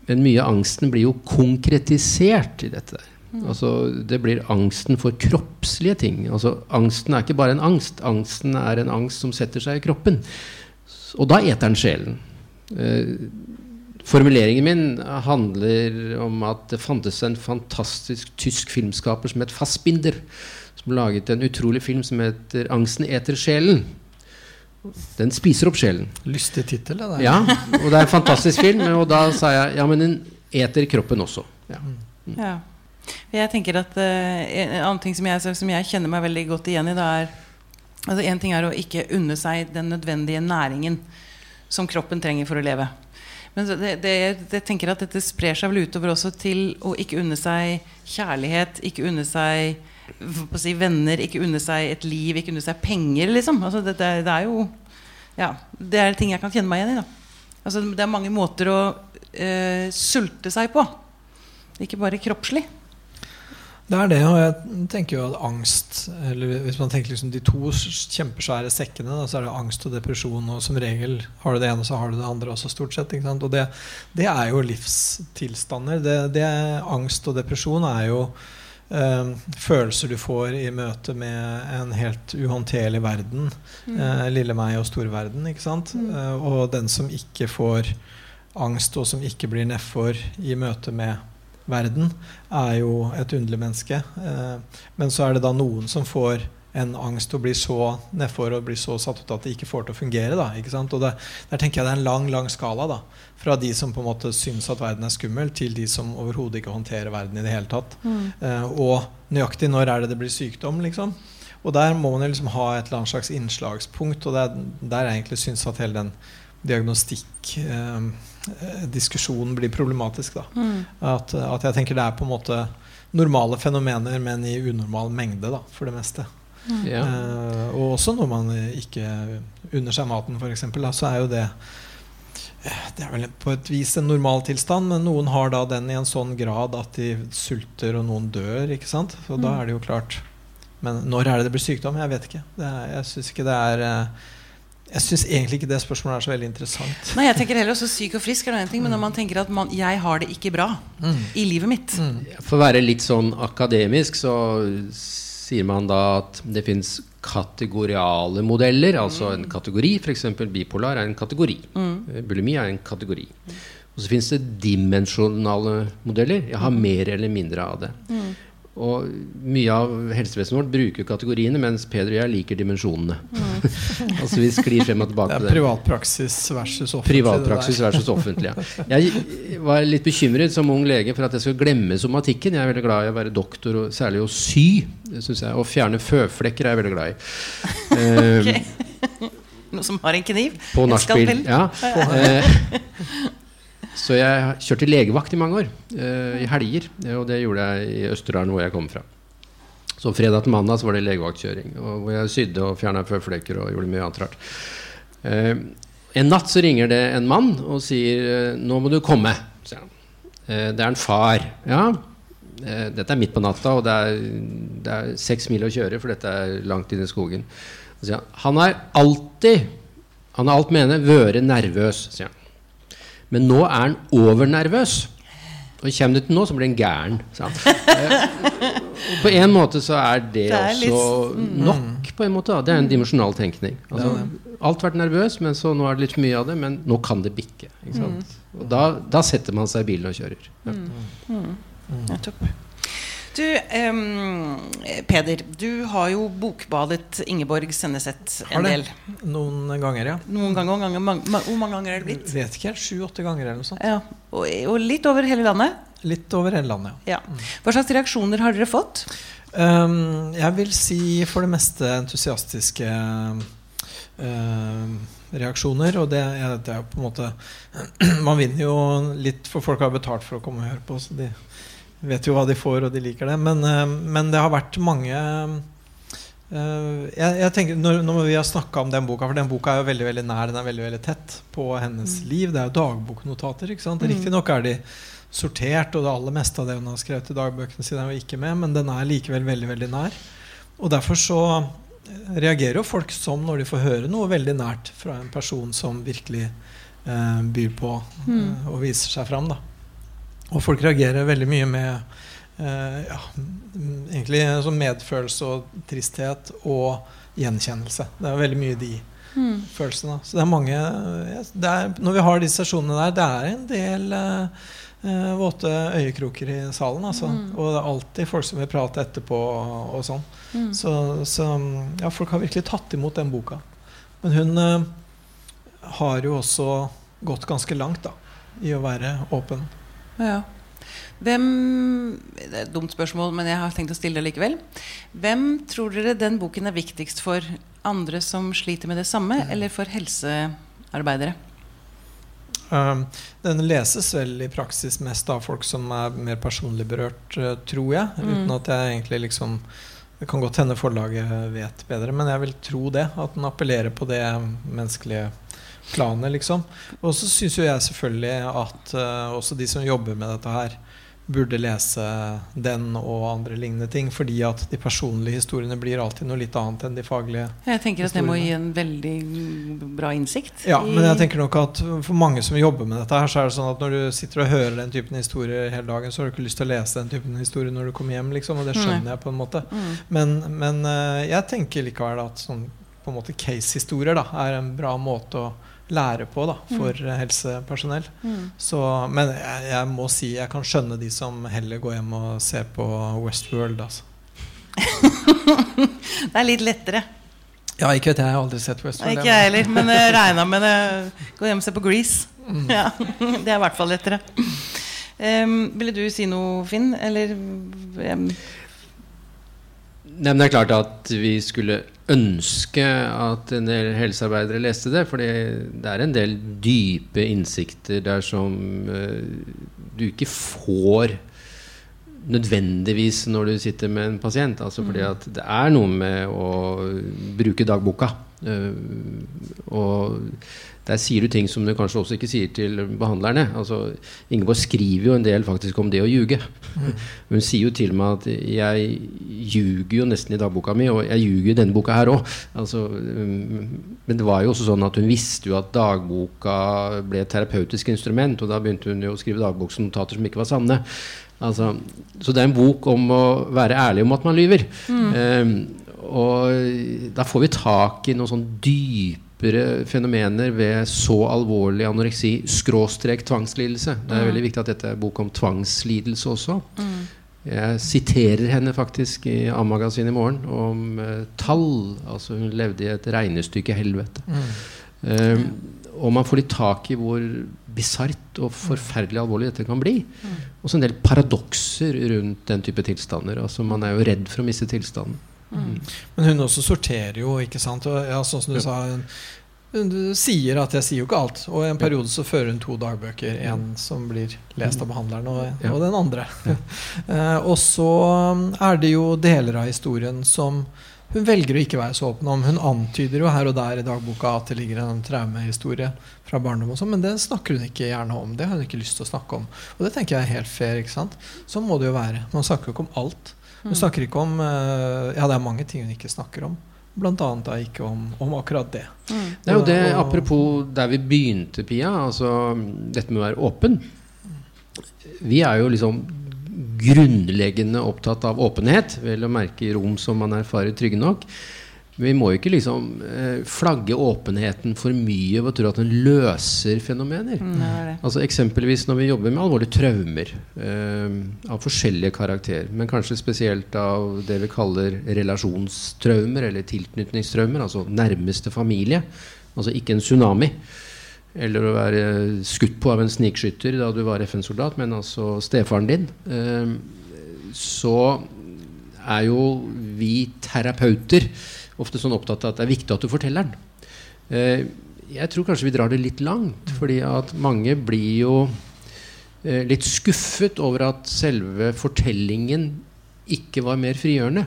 men mye av angsten blir jo konkretisert i dette der. Mm. Altså, det blir angsten for kroppslige ting. Altså, angsten er ikke bare en angst. Angsten er en angst som setter seg i kroppen. Og da eter den sjelen. Eh, formuleringen min handler om at det fantes en fantastisk tysk filmskaper som het Fassbinder. Som laget en utrolig film som heter 'Angsten eter sjelen'. Den spiser opp sjelen. Lystig tittel, det der. Ja, og det er en fantastisk film. Og da sa jeg ja, men den eter kroppen også. Ja. Mm. ja. Jeg tenker at uh, En annen ting som jeg, som jeg, kjenner meg veldig godt igjen i, da er altså En ting er å ikke unne seg den nødvendige næringen som kroppen trenger for å leve. Men det, det, jeg tenker at dette sprer seg vel utover også til å ikke unne seg kjærlighet, ikke unne seg si, venner, ikke unne seg et liv, ikke unne seg penger, liksom. Altså det, det, er jo ja, Det er ting jeg kan kjenne meg igjen i. Altså, det er mange måter å uh, sulte seg på. Ikke bare kroppslig. Det er det, og jeg tenker jo at angst eller Hvis man tenker liksom de to kjempesvære sekkene, da, så er det angst og depresjon. Og som regel har du det ene, så har du det andre også, stort sett. Og det, det, er jo livstilstander. Det, det, angst og depresjon er jo eh, følelser du får i møte med en helt uhåndterlig verden. Mm. Eh, lille meg og storverden. Ikke sant? Mm. Eh, og den som ikke får angst, og som ikke blir nedfor i møte med verden, er jo et underlig menneske. Eh, men så er det da noen som får en angst og blir så nedfor og blir så satt ut at det ikke får til å fungere. Da, og det, der tenker jeg det er en lang lang skala. da, Fra de som på en måte syns at verden er skummel, til de som overhodet ikke håndterer verden i det hele tatt. Mm. Eh, og nøyaktig når er det det blir sykdom, liksom. Og der må man liksom ha et eller annet slags innslagspunkt. Og det er der jeg egentlig syns at hele den diagnostikk eh, blir problematisk. Da. Mm. At, at, jeg tenker det er på en måte normale fenomener, men i unormal mengde, da, for det meste. Ja. Eh, og også når man ikke unner seg maten, f.eks., så er jo det eh, det er vel på et vis en normaltilstand, men noen har da den i en sånn grad at de sulter, og noen dør. ikke sant? Så da er det jo klart. Men når er det det blir sykdom? Jeg vet ikke. Det er, jeg syns ikke det er eh, jeg syns egentlig ikke det spørsmålet er så veldig interessant. Nei, jeg tenker heller også Syk og frisk er noe en ting, men når man tenker at man, jeg har det ikke bra i livet mitt For å være litt sånn akademisk så sier man da at det fins kategoriale modeller, altså en kategori. F.eks. bipolar er en kategori. Mm. Bulimi er en kategori. Og så fins det dimensjonale modeller. Jeg har mer eller mindre av det. Og mye av helsevesenet vårt bruker kategoriene, mens Peder og jeg liker dimensjonene. altså vi sklir frem og Det tilbake er privatpraksis versus offentlig. Privatpraksis versus offentlig. Ja. Jeg var litt bekymret som ung lege for at jeg skulle glemme somatikken. Jeg er veldig glad i å være doktor, og særlig å sy. Synes jeg. Å fjerne føflekker er jeg veldig glad i. okay. Noe som har en kniv. På nachspiel. Ja. Så jeg kjørte legevakt i mange år. eh, I helger. eh, Og det gjorde jeg i Østerdalen, hvor jeg kom fra. Så fredag til mandag så var det legevaktkjøring. Hvor jeg sydde og fjerna føflekker og gjorde mye annet rart. Eh, en natt så ringer det en mann og sier 'Nå må du komme', sier han. Det er en far. Ja. Dette er midt på natta, og det er, det er seks mil å kjøre, for dette er langt inn i skogen. Han, er alltid Han har alt mener vært nervøs, sier han. Men nå er han overnervøs. Og kommer du til nå, så blir han gæren. Eh, på en måte så er det, Det er litt- også nok. på en måte da. Det er en dimensjonal tenkning. Altså, alt vært nervøs, men så nå er det litt for mye av det. Men nå kan det bikke. Ikke sant? Og da, da setter man seg i bilen og kjører. Ja. Nettopp. Du, em, Peder, du har jo bokbadet Ingeborg Senneset en del. Noen ganger, ja. Noen ganger, ganger mange, ma- Hvor mange ganger er det blitt? Vet ikke, sju-åtte ganger eller noe sånt. Ja, og, og litt over hele landet. Litt over hele landet, ja. Ja. Hva slags reaksjoner har dere fått? Um, jeg vil si for det meste entusiastiske uh, reaksjoner. Og det, det er på en måte Man vinner jo litt, for folk har betalt for å komme og høre på, så de vet jo hva de får, og de liker det. Men, um, men det har vært mange uh, jeg, jeg tenker, når, når vi har snakka om den boka, for den boka er jo veldig veldig nær, den er veldig veldig tett på hennes liv. Det er jo dagboknotater. ikke sant? Riktignok er de sortert, og det aller meste av det hun har skrevet i dagbøkene sine, er jo ikke med, men den er likevel veldig veldig nær. Og derfor så reagerer jo folk som når de får høre noe veldig nært fra en person som virkelig eh, byr på eh, og viser seg fram. Da. Og folk reagerer veldig mye med eh, ja, mm, egentlig sånn medfølelse og tristhet og gjenkjennelse. Det er veldig mye de følelsene. Så det er mange det er, Når vi har de sesjonene der, det er en del eh, eh, våte øyekroker i salen. Altså. Og det er alltid folk som vil prate etterpå og, og sånn. Så, så ja, folk har virkelig tatt imot den boka. Men hun eh, har jo også gått ganske langt da, i å være åpen. Ja. Hvem Det er et dumt spørsmål, men jeg har tenkt å stille det likevel. Hvem tror dere den boken er viktigst for andre som sliter med det samme, eller for helsearbeidere? Um, den leses vel i praksis mest av folk som er mer personlig berørt, eh, tror jeg. Uten at jeg egentlig liksom Det kan godt hende forlaget vet bedre, men jeg vil tro det. At den appellerer på det menneskelige planet, liksom. Og så syns jo jeg selvfølgelig at uh, også de som jobber med dette her, burde lese den og andre lignende ting. Fordi at de personlige historiene blir alltid noe litt annet enn de faglige. Jeg tenker at det må gi en veldig bra innsikt. Ja, men jeg tenker nok at for mange som jobber med dette her, så er det sånn at når du sitter og hører den typen historier hele dagen, så har du ikke lyst til å lese den typen historier når du kommer hjem, liksom, og det skjønner jeg på en måte. Mm. Men, men eh, jeg tenker likevel at sånn på en måte case-historier da, er en bra måte å lære på da, for mm. helsepersonell. Mm. Så, men jeg, jeg må si jeg kan skjønne de som heller går hjem og ser på Westworld. Altså. Det er litt lettere. Ja, ikke vet jeg, jeg har aldri sett Westworld. Ikke jeg heller, men jeg regna med det. Gå hjem og se på Grease. Mm. Ja, det er i hvert fall lettere. Um, ville du si noe, Finn? Eller um, Nei, men det er klart at vi skulle ønske at en del helsearbeidere leste det. For det er en del dype innsikter der som eh, du ikke får nødvendigvis når du sitter med en pasient. Altså fordi at det er noe med å bruke dagboka. Uh, og der sier du ting som du kanskje også ikke sier til behandlerne. Altså, Ingeborg skriver jo en del faktisk om det å ljuge. Mm. Hun sier jo til meg at jeg ljuger jo nesten i dagboka mi, og jeg ljuger i denne boka her òg. Altså, mm, men det var jo også sånn at hun visste jo at dagboka ble et terapeutisk instrument, og da begynte hun jo å skrive dagboksnotater som ikke var sanne. Altså, så det er en bok om å være ærlig om at man lyver. Mm. Um, og da får vi tak i noen sånn dype dypere fenomener ved så alvorlig anoreksi skråstrek tvangslidelse. Det er mm. veldig viktig at dette er bok om tvangslidelse også. Mm. Jeg siterer henne faktisk i A-magasinet i morgen om uh, tall. Altså hun levde i et regnestykke helvete. Mm. Um, og man får litt tak i hvor bisart og forferdelig alvorlig dette kan bli. Mm. Og så en del paradokser rundt den type tilstander. Altså Man er jo redd for å miste tilstanden. Mm. Men hun også sorterer jo, ikke sant? Og, ja, sånn som du ja. sa hun, hun, sier at jeg sier jo ikke alt. Og i en periode så fører hun to dagbøker. En som blir lest av behandleren, og, og den andre. uh, og så um, er det jo deler av historien som hun velger å ikke være så åpen om. Hun antyder jo her og der i dagboka at det ligger en traumehistorie fra barndom, og sånn, men det snakker hun ikke gjerne om. Det har hun ikke lyst til å snakke om. Og det tenker jeg er helt fair. ikke sant? Sånn må det jo være. Man snakker jo ikke om alt. Hun snakker ikke om uh, Ja, det er mange ting hun ikke snakker om. Blant annet da ikke om, om akkurat det. Mm. Det er jo det, apropos der vi begynte, Pia. Altså dette med å være åpen. Vi er jo liksom grunnleggende opptatt av åpenhet. Vel å merke i rom som man erfarer trygge nok. Vi må ikke liksom eh, flagge åpenheten for mye og tro at den løser fenomener. Mm, altså Eksempelvis når vi jobber med alvorlige traumer eh, av forskjellige karakter, men kanskje spesielt av det vi kaller relasjonstraumer eller tilknytningstraumer, altså nærmeste familie. Altså ikke en tsunami. Eller å være skutt på av en snikskytter da du var FN-soldat, men altså stefaren din. Eh, så er jo vi terapeuter ofte sånn opptatt av at det er viktig at du forteller den. Eh, jeg tror kanskje vi drar det litt langt, fordi at mange blir jo eh, litt skuffet over at selve fortellingen ikke var mer frigjørende.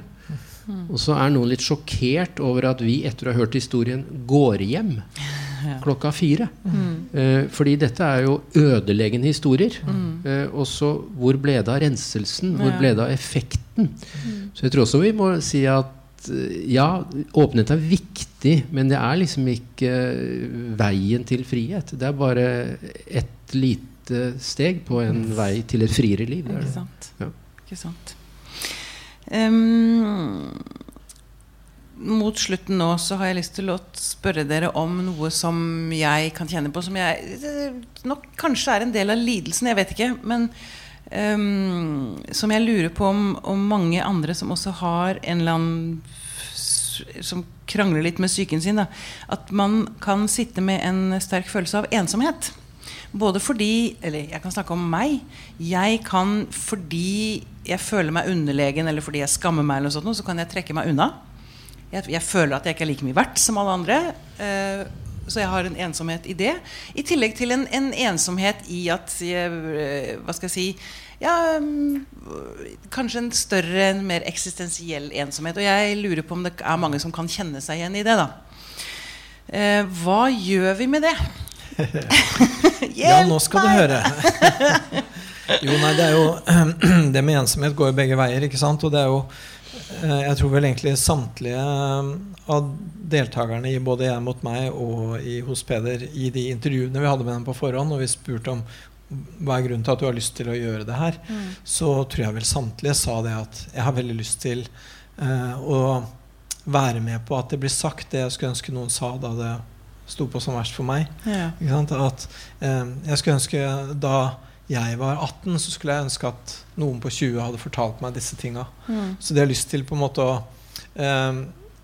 Mm. Og så er noen litt sjokkert over at vi etter å ha hørt historien går hjem klokka fire. Mm. Eh, fordi dette er jo ødeleggende historier. Mm. Eh, og så hvor ble det av renselsen? Hvor ble det av effekten? Mm. Så jeg tror også vi må si at ja, åpenhet er viktig, men det er liksom ikke veien til frihet. Det er bare et lite steg på en vei til et friere liv. Ikke sant. Ja. Ikke sant. Um, mot slutten nå så har jeg lyst til å spørre dere om noe som jeg kan kjenne på, som jeg nok kanskje er en del av lidelsen, jeg vet ikke. men Um, som jeg lurer på om, om, mange andre som også har en eller annen Som krangler litt med psyken sin. Da, at man kan sitte med en sterk følelse av ensomhet. Både fordi Eller jeg kan snakke om meg. Jeg kan fordi jeg føler meg underlegen, eller fordi jeg skammer meg, eller noe sånt, så kan jeg trekke meg unna. Jeg, jeg føler at jeg ikke er like mye verdt som alle andre. Uh, så jeg har en ensomhet i det. I tillegg til en, en ensomhet i at jeg, eh, Hva skal jeg si ja, mm, Kanskje en større, en mer eksistensiell ensomhet. Og jeg lurer på om det er mange som kan kjenne seg igjen i det. da eh, Hva gjør vi med det? ja, nå skal du høre. jo, nei, det er jo Det med ensomhet går jo begge veier, ikke sant? Og det er jo jeg tror vel egentlig samtlige eh, av deltakerne i både Jeg mot meg og i, hos Peder i de intervjuene vi hadde med dem på forhånd, og vi spurte om hva er grunnen til at du har lyst til å gjøre det her, mm. så tror jeg vel samtlige sa det at jeg har veldig lyst til uh, å være med på at det blir sagt det jeg skulle ønske noen sa da det sto på som verst for meg. Ja. At uh, jeg skulle ønske da jeg var 18, så skulle jeg ønske at noen på 20 hadde fortalt meg disse tinga. Mm. Så de har lyst til på en måte å eh,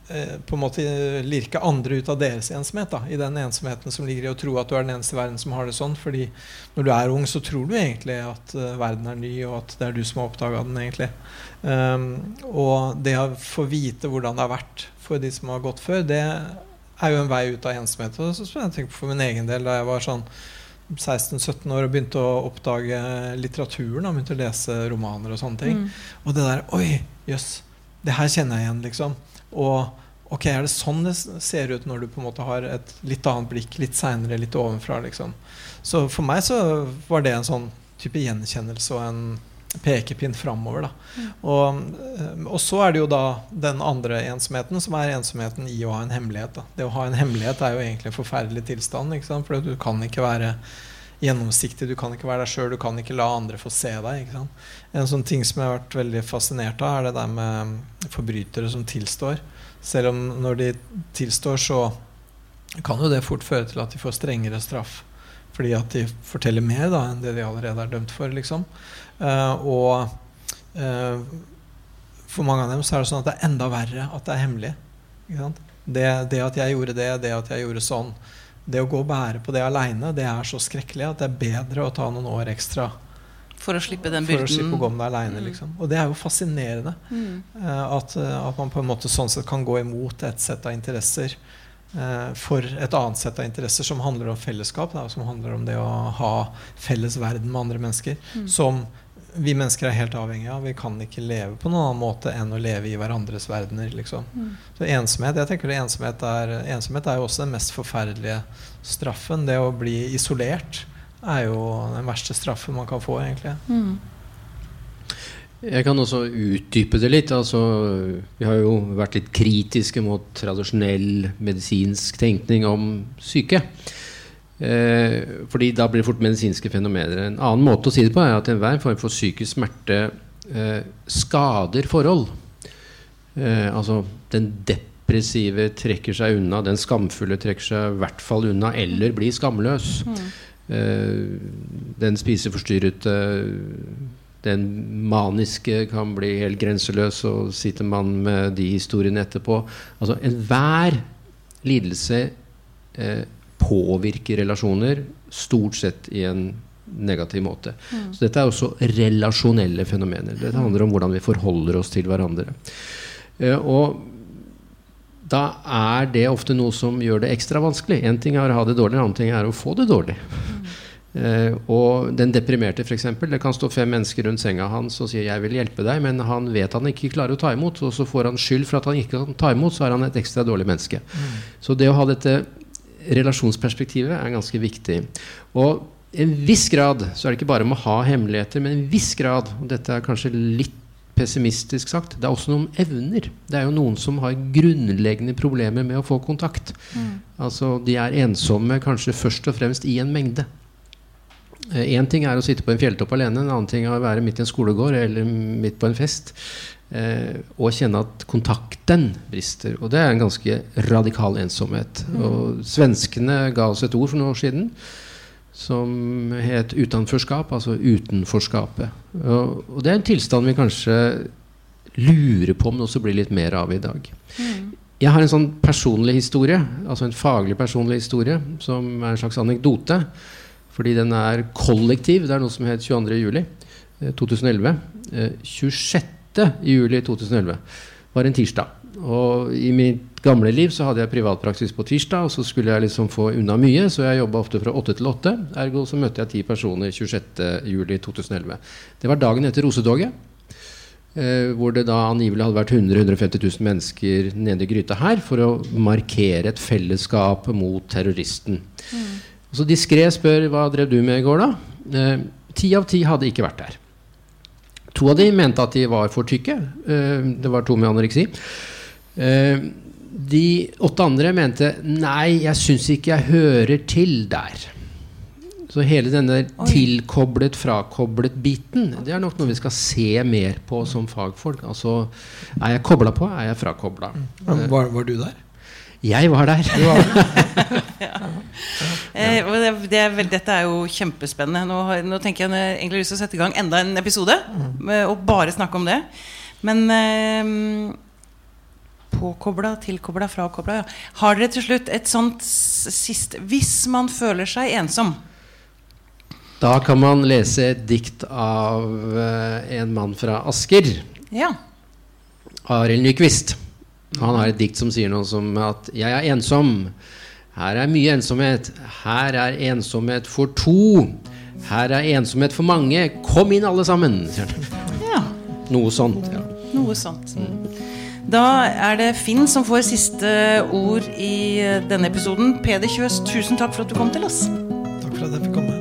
eh, på en måte lirke andre ut av deres ensomhet. Da, I den ensomheten som ligger i å tro at du er den eneste i verden som har det sånn. fordi når du er ung, så tror du egentlig at uh, verden er ny, og at det er du som har oppdaga den. egentlig. Um, og det å få vite hvordan det har vært for de som har gått før, det er jo en vei ut av ensomhet. Og så jeg tenker på for min egen del da jeg var sånn 16-17 år og begynte å oppdage litteraturen. Og begynte å lese romaner og sånne ting. Mm. Og det der Oi, jøss. Det her kjenner jeg igjen, liksom. Og ok, er det sånn det ser ut når du på en måte har et litt annet blikk litt seinere, litt ovenfra, liksom. Så for meg så var det en sånn type gjenkjennelse og en pekepinn framover. Mm. Og, eh, og så er det jo da den andre ensomheten, som er ensomheten i å ha en hemmelighet. Da. Det å ha en hemmelighet er jo egentlig en forferdelig tilstand, for du kan ikke være gjennomsiktig, du kan ikke være deg sjøl, du kan ikke la andre få se deg. En sånn ting som jeg har vært veldig fascinert av, er det der med forbrytere som tilstår. Selv om når de tilstår, så kan jo det fort føre til at de får strengere straff. Fordi at de forteller mer da, enn det de allerede er dømt for. Liksom. Uh, og uh, for mange av dem så er det sånn at det er enda verre at det er hemmelig. Det, det, at jeg gjorde det, det at jeg gjorde sånn Det å gå og bære på det aleine, det er så skrekkelig at det er bedre å ta noen år ekstra. For å slippe den byrden. For å slippe å gå med det aleine. Liksom. Og det er jo fascinerende. Mm. Uh, at, at, man på en måte sånn sett kan gå imot et sett av interesser for et annet sett av interesser som handler om fellesskap, da, som handler om det å ha felles verden med andre mennesker. Mm. Som vi mennesker er helt avhengige av. Vi kan ikke leve på noen annen måte enn å leve i hverandres verdener. Liksom. Mm. Så ensomhet jeg tenker ensomhet er, ensomhet er jo også den mest forferdelige straffen. Det å bli isolert er jo den verste straffen man kan få, egentlig. Mm. Jeg kan også utdype det litt. Altså, vi har jo vært litt kritiske mot tradisjonell medisinsk tenkning om syke. Eh, fordi da blir det fort medisinske fenomener. En annen måte å si det på er at enhver form for psykisk smerte eh, skader forhold. Eh, altså den depressive trekker seg unna, den skamfulle trekker seg i hvert fall unna, eller blir skamløs. Mm. den spiseforstyrrete den maniske kan bli helt grenseløs, og sitter man med de historiene etterpå. Altså Enhver lidelse eh, påvirker relasjoner, stort sett i en negativ måte. Mm. Så dette er også relasjonelle fenomener. Dette handler om hvordan vi forholder oss til hverandre. Uh, og da er det ofte noe som gjør det ekstra vanskelig. Én ting er å ha det dårlig, en annen ting er å få det dårlig. Mm. Uh, og den deprimerte, f.eks. Det kan stå fem mennesker rundt senga hans og sier 'jeg vil hjelpe deg', men han vet han ikke klarer å ta imot. Og så får han skyld for at han ikke kan ta imot, så er han et ekstra dårlig menneske. Mm. Så det å ha dette relasjonsperspektivet er ganske viktig. Og i en viss grad så er det ikke bare om å ha hemmeligheter, men i en viss grad, og dette er kanskje litt pessimistisk sagt, det er også noen evner. Det er jo noen som har grunnleggende problemer med å få kontakt. Mm. Altså De er ensomme kanskje først og fremst i en mengde. Én eh, ting er å sitte på en fjelltopp alene, en annen ting er å være midt i en skolegård eller midt på en fest og kjenne at kontakten brister. Og det er en ganske radikal ensomhet. Mm. Og svenskene ga oss et ord for noen år siden som het utenforskap, altså utenforskapet. Og, og det er en tilstand vi kanskje lurer på om det også blir litt mer av i dag. Mm. Jeg har en sånn personlig historie, altså en faglig personlig historie, som er en slags anekdote. Fordi den er kollektiv. Det er noe som het 22. juli 2011. 26 juli 2011 var en tirsdag. Og I mitt gamle liv så hadde jeg privatpraksis på tirsdag, og så skulle jeg liksom få unna mye, så jeg jobba ofte fra åtte til åtte. Ergo så møtte jeg ti personer 26.07.2011. Det var dagen etter Rosedoget. Eh, hvor det da angivelig hadde vært 100 150 000 mennesker nede i gryta her for å markere et fellesskap mot terroristen. Mm. Så diskré spør hva drev du med i går, da? Eh, ti av ti hadde ikke vært der. To av de mente at de var for tykke. Eh, det var to med anoreksi. Eh, de åtte andre mente nei, jeg syns ikke jeg hører til der. Så hele denne tilkoblet, frakoblet biten, det er nok noe vi skal se mer på som fagfolk. Altså, er jeg kobla på, er jeg frakobla? Var, var du der? Jeg var der. ja. eh, det, det er vel, dette er jo kjempespennende. Nå, har, nå tenker jeg jeg egentlig lyst til å sette i gang enda en episode med, og bare snakke om det. Men eh, påkobla, tilkobla, frakobla ja. Har dere til slutt et sånt sist Hvis man føler seg ensom Da kan man lese et dikt av eh, en mann fra Asker. Ja. Arild Nyquist. Han har et dikt som sier noe som at 'Jeg er ensom, Her er mye ensomhet. Her er ensomhet for to. Her er ensomhet for mange. Kom inn, alle sammen! Ja, Noe sånt. Ja. noe sånt. Da er det Finn som får siste ord i denne episoden. Peder Kjøs, tusen takk for at du kom til oss. Takk for at jeg fikk komme.